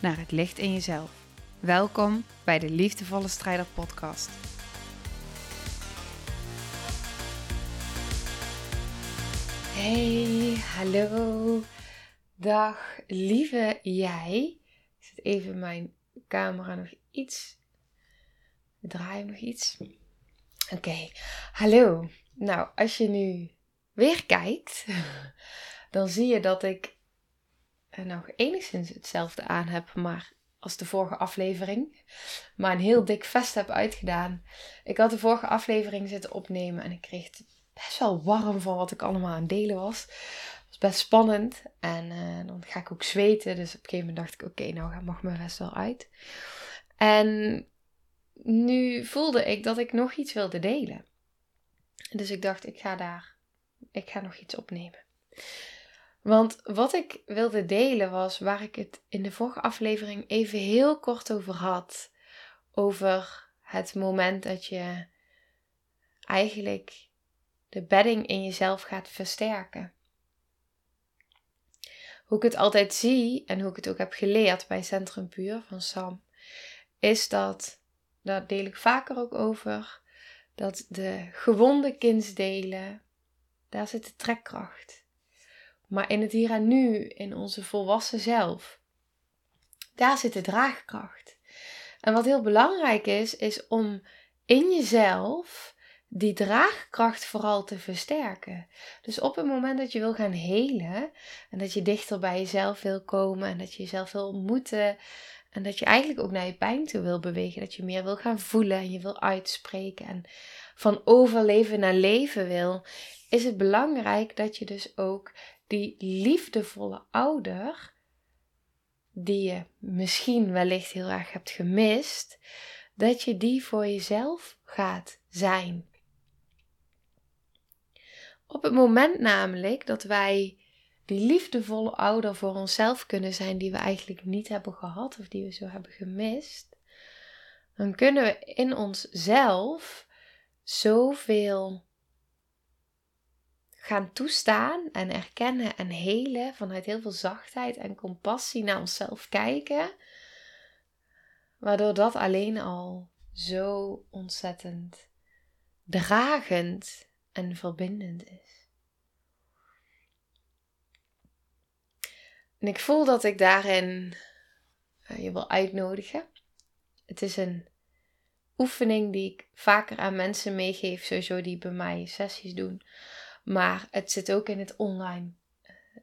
naar het licht in jezelf. Welkom bij de Liefdevolle Strijder Podcast. Hey, hallo. Dag, lieve jij. Ik zet even mijn camera nog iets. Draai nog iets. Oké, hallo. Nou, als je nu weer kijkt, dan zie je dat ik nog enigszins hetzelfde aan heb, maar als de vorige aflevering. Maar een heel dik vest heb uitgedaan. Ik had de vorige aflevering zitten opnemen en ik kreeg het best wel warm van wat ik allemaal aan delen was. Het was best spannend en uh, dan ga ik ook zweten. Dus op een gegeven moment dacht ik, oké, nou mag mijn vest wel uit. En nu voelde ik dat ik nog iets wilde delen. Dus ik dacht, ik ga daar, ik ga nog iets opnemen. Want wat ik wilde delen was waar ik het in de vorige aflevering even heel kort over had. Over het moment dat je eigenlijk de bedding in jezelf gaat versterken. Hoe ik het altijd zie en hoe ik het ook heb geleerd bij Centrum Puur van Sam, is dat, daar deel ik vaker ook over, dat de gewonde kindsdelen, daar zit de trekkracht maar in het hier en nu, in onze volwassen zelf, daar zit de draagkracht. En wat heel belangrijk is, is om in jezelf die draagkracht vooral te versterken. Dus op het moment dat je wil gaan helen en dat je dichter bij jezelf wil komen en dat je jezelf wil ontmoeten en dat je eigenlijk ook naar je pijn toe wil bewegen, dat je meer wil gaan voelen en je wil uitspreken en van overleven naar leven wil, is het belangrijk dat je dus ook die liefdevolle ouder, die je misschien wellicht heel erg hebt gemist, dat je die voor jezelf gaat zijn. Op het moment namelijk dat wij die liefdevolle ouder voor onszelf kunnen zijn, die we eigenlijk niet hebben gehad of die we zo hebben gemist, dan kunnen we in onszelf zoveel gaan toestaan en erkennen en helen vanuit heel veel zachtheid en compassie naar onszelf kijken. Waardoor dat alleen al zo ontzettend dragend en verbindend is. En ik voel dat ik daarin eh, je wil uitnodigen. Het is een oefening die ik vaker aan mensen meegeef, sowieso die bij mij sessies doen maar het zit ook in het online,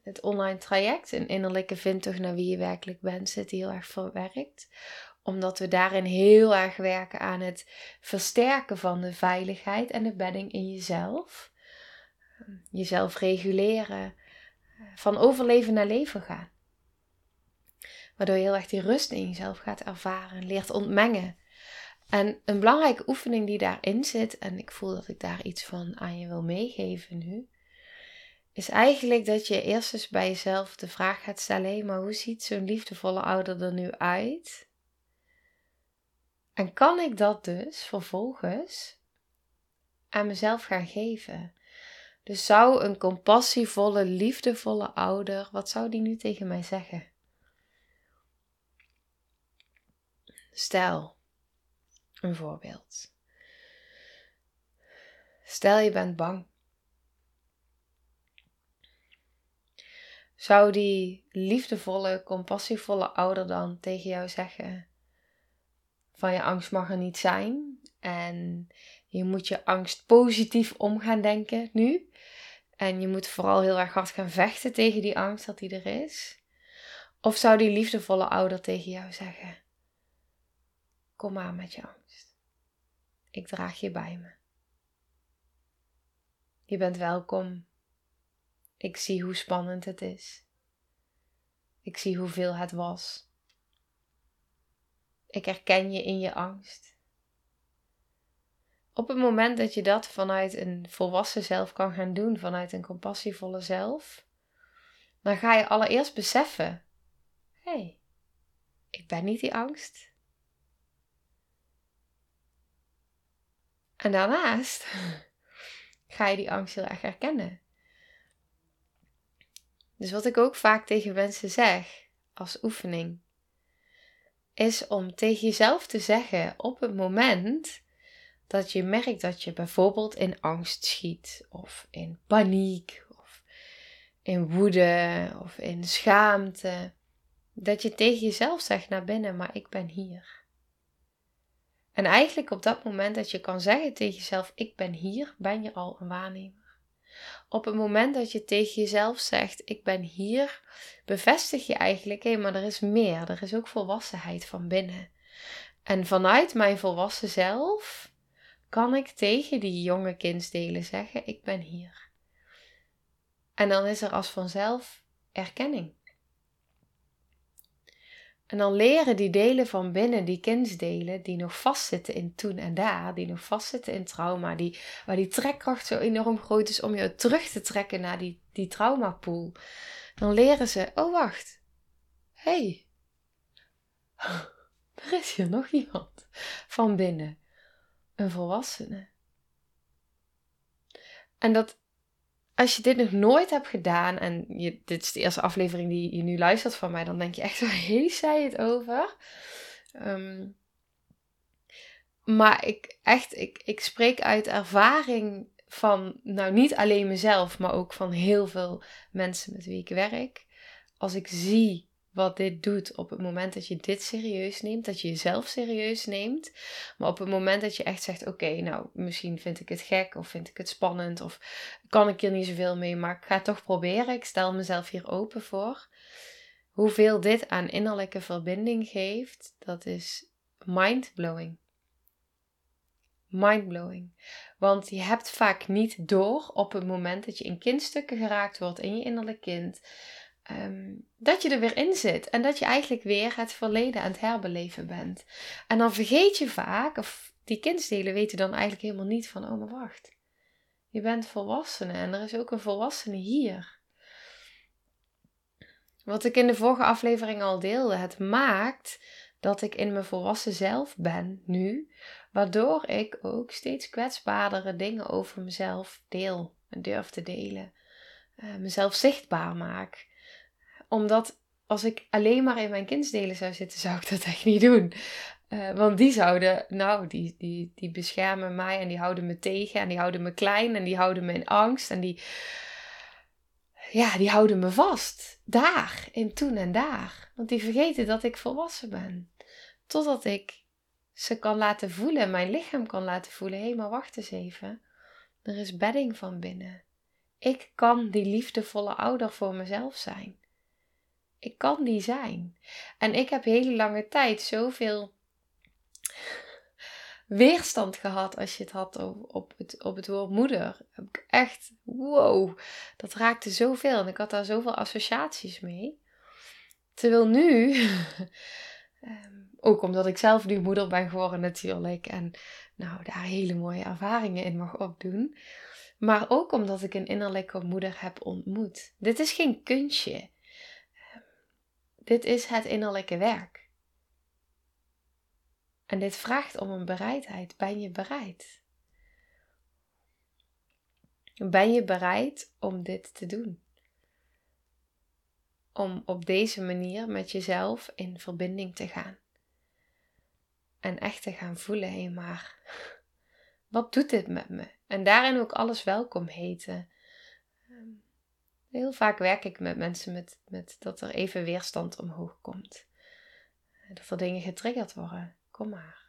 het online traject. Een innerlijke vindtocht naar wie je werkelijk bent zit heel erg verwerkt. Omdat we daarin heel erg werken aan het versterken van de veiligheid en de bedding in jezelf. Jezelf reguleren. Van overleven naar leven gaan. Waardoor je heel erg die rust in jezelf gaat ervaren. Leert ontmengen en een belangrijke oefening die daarin zit, en ik voel dat ik daar iets van aan je wil meegeven nu, is eigenlijk dat je eerst eens bij jezelf de vraag gaat stellen: maar hoe ziet zo'n liefdevolle ouder er nu uit? En kan ik dat dus vervolgens aan mezelf gaan geven? Dus zou een compassievolle, liefdevolle ouder, wat zou die nu tegen mij zeggen? Stel, een voorbeeld. Stel je bent bang. Zou die liefdevolle, compassievolle ouder dan tegen jou zeggen: van je angst mag er niet zijn en je moet je angst positief om gaan denken nu. En je moet vooral heel erg hard gaan vechten tegen die angst dat die er is. Of zou die liefdevolle ouder tegen jou zeggen: Kom maar met je angst. Ik draag je bij me. Je bent welkom. Ik zie hoe spannend het is. Ik zie hoeveel het was. Ik herken je in je angst. Op het moment dat je dat vanuit een volwassen zelf kan gaan doen, vanuit een compassievolle zelf, dan ga je allereerst beseffen: hé, hey, ik ben niet die angst. En daarnaast ga je die angst heel erg herkennen. Dus wat ik ook vaak tegen mensen zeg als oefening, is om tegen jezelf te zeggen op het moment dat je merkt dat je bijvoorbeeld in angst schiet, of in paniek, of in woede, of in schaamte, dat je tegen jezelf zegt naar binnen, maar ik ben hier. En eigenlijk op dat moment dat je kan zeggen tegen jezelf, ik ben hier, ben je al een waarnemer. Op het moment dat je tegen jezelf zegt, ik ben hier, bevestig je eigenlijk, hé, maar er is meer. Er is ook volwassenheid van binnen. En vanuit mijn volwassen zelf kan ik tegen die jonge kindsdelen zeggen, ik ben hier. En dan is er als vanzelf erkenning. En dan leren die delen van binnen, die kindsdelen, die nog vastzitten in toen en daar, die nog vastzitten in trauma, die, waar die trekkracht zo enorm groot is om je terug te trekken naar die, die traumapool. Dan leren ze, oh wacht, hey, er is hier nog iemand van binnen, een volwassene. En dat als je dit nog nooit hebt gedaan en je, dit is de eerste aflevering die je nu luistert van mij, dan denk je echt, waar heeft zij het over? Um, maar ik, echt, ik, ik spreek uit ervaring van, nou niet alleen mezelf, maar ook van heel veel mensen met wie ik werk. Als ik zie wat dit doet op het moment dat je dit serieus neemt, dat je jezelf serieus neemt. Maar op het moment dat je echt zegt: Oké, nou, misschien vind ik het gek of vind ik het spannend of kan ik hier niet zoveel mee, maar ik ga het toch proberen. Ik stel mezelf hier open voor. Hoeveel dit aan innerlijke verbinding geeft, dat is mindblowing. Mindblowing. Want je hebt vaak niet door op het moment dat je in kindstukken geraakt wordt in je innerlijk kind Ehm, dat je er weer in zit en dat je eigenlijk weer het verleden aan het herbeleven bent. En dan vergeet je vaak, of die kindsdelen weten dan eigenlijk helemaal niet van, oh maar wacht, je bent volwassene en er is ook een volwassene hier. Wat ik in de vorige aflevering al deelde, het maakt dat ik in mijn volwassen zelf ben nu, waardoor ik ook steeds kwetsbaardere dingen over mezelf deel en durf te delen. Uh, mezelf zichtbaar maak omdat als ik alleen maar in mijn kindsdelen zou zitten, zou ik dat echt niet doen. Uh, want die zouden, nou, die, die, die beschermen mij en die houden me tegen en die houden me klein en die houden me in angst en die, ja, die houden me vast. Daar, in toen en daar. Want die vergeten dat ik volwassen ben. Totdat ik ze kan laten voelen, mijn lichaam kan laten voelen. Hé, maar wacht eens even. Er is bedding van binnen. Ik kan die liefdevolle ouder voor mezelf zijn. Ik kan die zijn. En ik heb hele lange tijd zoveel weerstand gehad als je het had op het, op het woord moeder. Heb ik echt, wow, dat raakte zoveel. En ik had daar zoveel associaties mee. Terwijl nu, ehm, ook omdat ik zelf nu moeder ben geworden natuurlijk. En nou, daar hele mooie ervaringen in mag opdoen. Maar ook omdat ik een innerlijke moeder heb ontmoet. Dit is geen kunstje. Dit is het innerlijke werk. En dit vraagt om een bereidheid. Ben je bereid? Ben je bereid om dit te doen? Om op deze manier met jezelf in verbinding te gaan. En echt te gaan voelen, hé maar, wat doet dit met me? En daarin ook alles welkom heten. Heel vaak werk ik met mensen met, met dat er even weerstand omhoog komt. Dat er dingen getriggerd worden. Kom maar.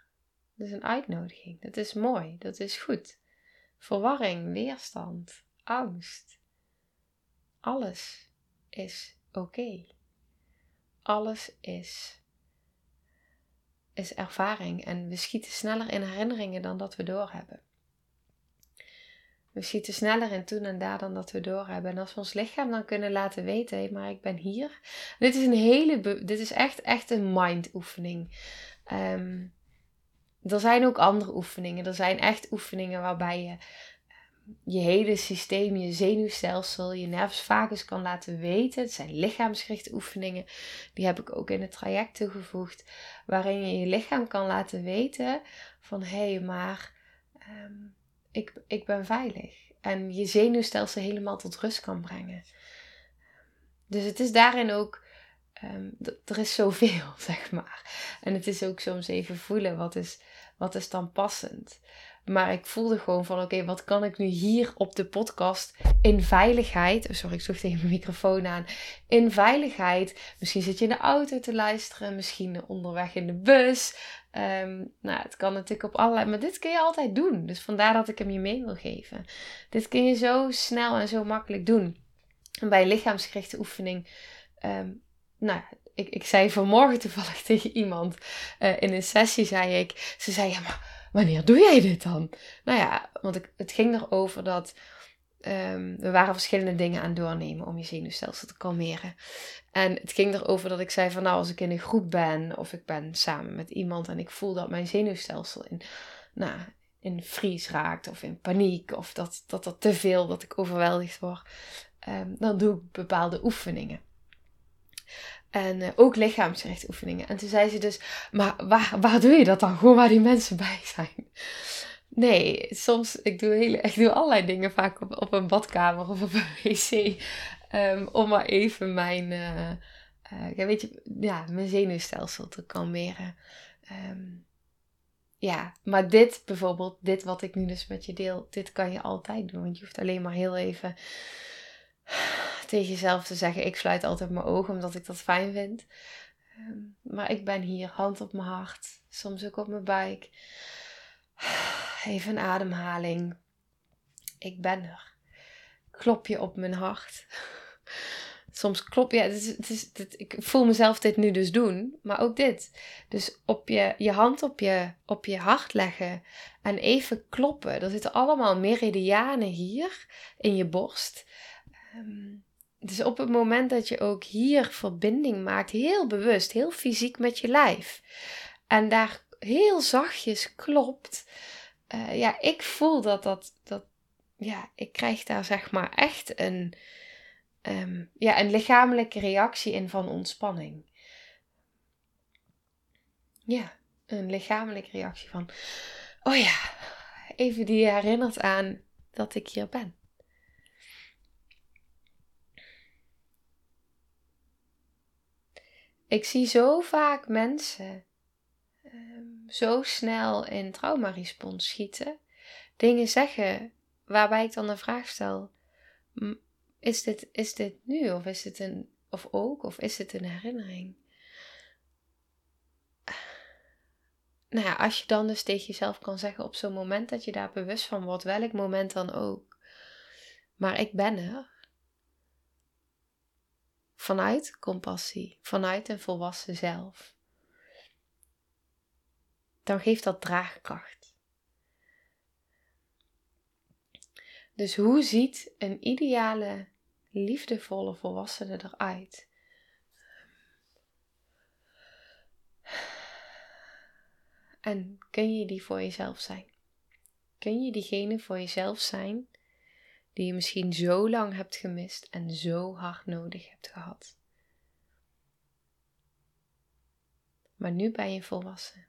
Dat is een uitnodiging. Dat is mooi. Dat is goed. Verwarring, weerstand, angst. Alles is oké. Alles is, is ervaring en we schieten sneller in herinneringen dan dat we doorhebben. We schieten sneller in toen en daar dan dat we doorhebben. En als we ons lichaam dan kunnen laten weten, hé, maar ik ben hier. Dit is een hele, dit is echt, echt een mind oefening. Ehm, er zijn ook andere oefeningen. Er zijn echt oefeningen waarbij je je hele systeem, je zenuwstelsel, je nervus kan laten weten. Het zijn lichaamsgerichte oefeningen. Die heb ik ook in het traject toegevoegd. Waarin je je lichaam kan laten weten van hé, hey, maar ehm, ik, ik ben veilig. En je zenuwstelsel helemaal tot rust kan brengen. Dus het is daarin ook. Um, er is zoveel, zeg maar. En het is ook soms even voelen wat is, wat is dan passend. Maar ik voelde gewoon van oké, wat kan ik nu hier op de podcast in veiligheid. Oh, sorry, ik zocht tegen mijn microfoon aan. In veiligheid. Misschien zit je in de auto te luisteren. Misschien onderweg in de bus. Ehm, nou, het kan natuurlijk op allerlei. Maar dit kun je altijd doen. Dus vandaar dat ik hem je mee wil geven. Dit kun je zo snel en zo makkelijk doen. En bij lichaamsgerichte oefening. Um, nou, ik, ik zei vanmorgen toevallig tegen iemand uh, in een sessie, zei ik. Ze zei maar wanneer doe jij dit dan? Nou ja, want ik, het ging erover dat um, we waren verschillende dingen aan doornemen om je zenuwstelsel te kalmeren. En het ging erover dat ik zei van nou, als ik in een groep ben of ik ben samen met iemand en ik voel dat mijn zenuwstelsel in, nou, in vries raakt of in paniek of dat, dat er te veel, dat ik overweldigd word, um, dan doe ik bepaalde oefeningen. En uh, ook lichaamsgerichte oefeningen. En toen zei ze dus, maar waar, waar doe je dat dan? Gewoon waar die mensen bij zijn. Nee, soms, ik doe, hele, ik doe allerlei dingen vaak op, op een badkamer of op een wc. Um, om maar even mijn, uh, ja, weet je, ja, mijn zenuwstelsel te kalmeren. Um, ja, maar dit bijvoorbeeld, dit wat ik nu dus met je deel, dit kan je altijd doen. Want je hoeft alleen maar heel even tegen jezelf te zeggen: ik sluit altijd mijn ogen omdat ik dat fijn vind. Ehm, maar ik ben hier, hand op mijn hart, soms ook op mijn buik. Even een ademhaling. Ik ben er. Klop je op mijn hart. Soms klop je. Het is, het is, ik voel mezelf dit nu dus doen, maar ook dit. Dus op je, je hand op je, op je hart leggen en even kloppen. Er zitten allemaal meridianen hier in je borst. Um, dus op het moment dat je ook hier verbinding maakt, heel bewust, heel fysiek met je lijf, en daar heel zachtjes klopt, uh, ja, ik voel dat dat, dat, ja, ik krijg daar zeg maar echt een, um, ja, een lichamelijke reactie in van ontspanning. Ja, een lichamelijke reactie van, oh ja, even die herinnert aan dat ik hier ben. Ik zie zo vaak mensen zo snel in traumarespons schieten. Dingen zeggen waarbij ik dan de vraag stel: is dit, is dit nu of is het een, of ook, of is het een herinnering? Nou ja, als je dan dus tegen jezelf kan zeggen op zo'n moment dat je daar bewust van wordt, welk moment dan ook. Maar ik ben er vanuit compassie, vanuit een volwassen zelf, dan geeft dat draagkracht. Dus hoe ziet een ideale, liefdevolle volwassene eruit? En kun je die voor jezelf zijn? Kun je diegene voor jezelf zijn die je misschien zo lang hebt gemist en zo hard nodig hebt gehad. Maar nu ben je volwassen.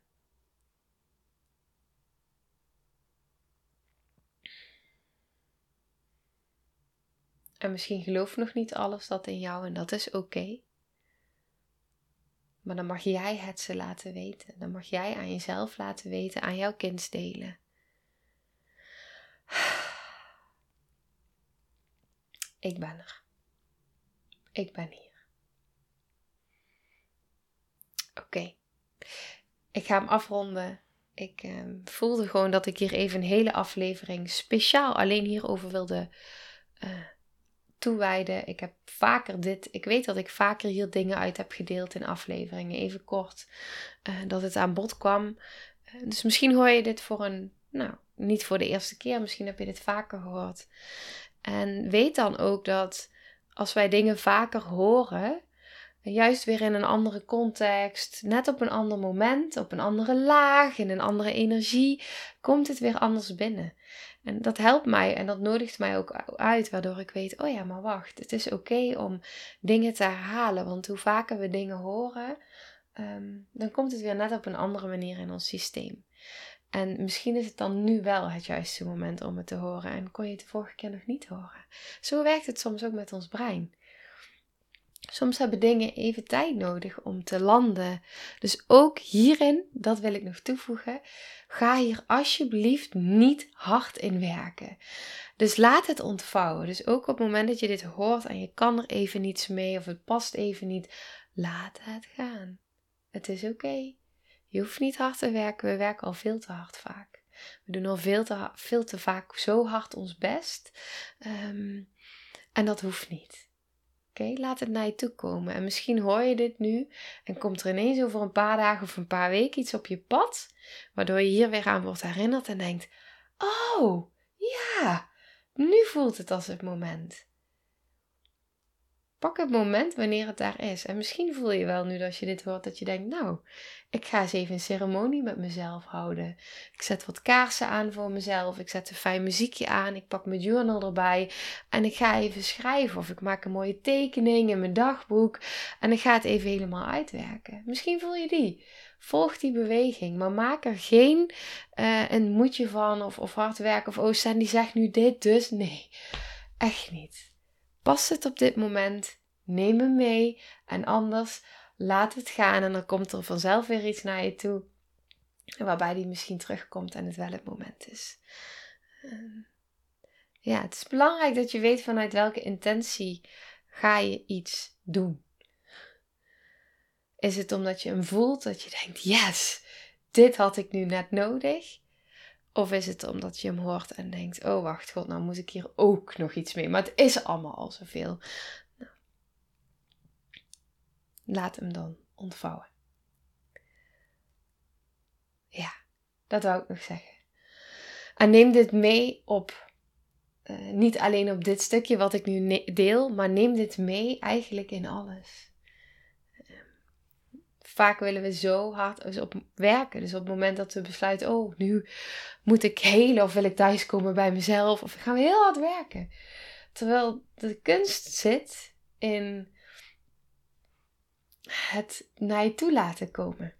En misschien gelooft nog niet alles dat in jou en dat is oké. Maar dan mag jij het ze laten weten. Dan mag jij aan jezelf laten weten, aan jouw kind delen. Ik ben er. Ik ben hier. Oké. Ik ga hem afronden. Ik uh, voelde gewoon dat ik hier even een hele aflevering speciaal alleen hierover wilde uh, toewijden. Ik heb vaker dit. Ik weet dat ik vaker hier dingen uit heb gedeeld in afleveringen. Even kort. Uh, dat het aan bod kwam. dus misschien hoor je dit voor een. Nou, niet voor de eerste keer. Misschien heb je dit vaker gehoord. En weet dan ook dat als wij dingen vaker horen, juist weer in een andere context, net op een ander moment, op een andere laag, in een andere energie, komt het weer anders binnen. En dat helpt mij en dat nodigt mij ook uit, waardoor ik weet: oh ja, maar wacht, het is oké om dingen te herhalen. Want hoe vaker we dingen horen, ehm, dan komt het weer net op een andere manier in ons systeem. En misschien is het dan nu wel het juiste moment om het te horen en kon je het de vorige keer nog niet horen. Zo werkt het soms ook met ons brein. Soms hebben dingen even tijd nodig om te landen. Dus ook hierin, dat wil ik nog toevoegen, ga hier alsjeblieft niet hard in werken. Dus laat het ontvouwen. Dus ook op het moment dat je dit hoort en je kan er even niets mee of het past even niet, laat het gaan. Het is oké. Je hoeft niet hard te werken, we werken al veel te hard vaak. We doen al veel te, veel te vaak zo hard ons best. Ehm, en dat hoeft niet. Oké, laat het naar je toe komen. En misschien hoor je dit nu en komt er ineens over een paar dagen of een paar weken iets op je pad, waardoor je hier weer aan wordt herinnerd en denkt: Oh, ja, nu voelt het als het moment. Pak het moment wanneer het daar is. En misschien voel je wel nu als je dit hoort dat je denkt: Nou, ik ga eens even een ceremonie met mezelf houden. Ik zet wat kaarsen aan voor mezelf. Ik zet een fijn muziekje aan. Ik pak mijn journal erbij. En ik ga even schrijven. Of ik maak een mooie tekening in mijn dagboek. En ik ga het even helemaal uitwerken. Misschien voel je die. Volg die beweging. Maar maak er geen uh, een moedje van. Of, of hard werken. Of oh, Sandy zegt nu dit, dus nee. Echt niet. Pas het op dit moment. Neem hem mee. En anders laat het gaan en dan komt er vanzelf weer iets naar je toe. Waarbij die misschien terugkomt en het wel het moment is. Ehm, ja, het is belangrijk dat je weet vanuit welke intentie ga je iets doen. Is het omdat je hem voelt dat je denkt: yes, dit had ik nu net nodig? Of is het omdat je hem hoort en denkt: oh wacht, god, nou moet ik hier ook nog iets mee. Maar het is allemaal al zoveel laat hem dan ontvouwen. Ja, dat wou ik nog zeggen. En neem dit mee op, uh, niet alleen op dit stukje wat ik nu deel, maar neem dit mee eigenlijk in alles. Vaak willen we zo hard op werken. Dus op het moment dat we besluiten, oh, nu moet ik helen of wil ik thuiskomen bij mezelf, of gaan we heel hard werken. Terwijl de kunst zit in het naar je toe laten komen.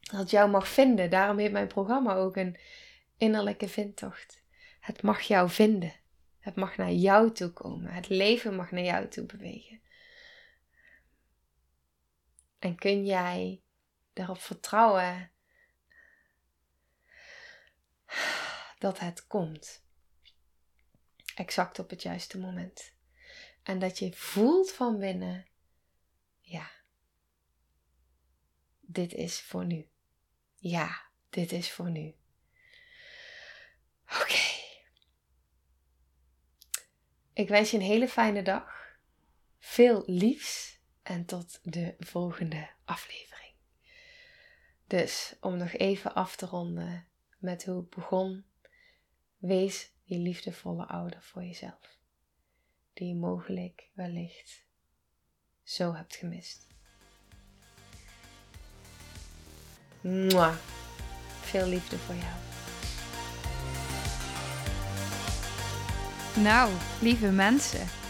Dat jou mag vinden. Daarom heeft mijn programma ook een innerlijke vindtocht. Het mag jou vinden. Het mag naar jou toe komen. Het leven mag naar jou toe bewegen. En kun jij daarop vertrouwen dat het komt. Exact op het juiste moment. En dat je voelt van binnen, ja, dit is voor nu. Ja, dit is voor nu. Oké. Ik wens je een hele fijne dag. Veel liefs en tot de volgende aflevering. Dus om nog even af te ronden met hoe het begon. Wees die liefdevolle ouder voor jezelf. Die je mogelijk wellicht zo hebt gemist. Mwah. Veel liefde voor jou. Nou, lieve mensen,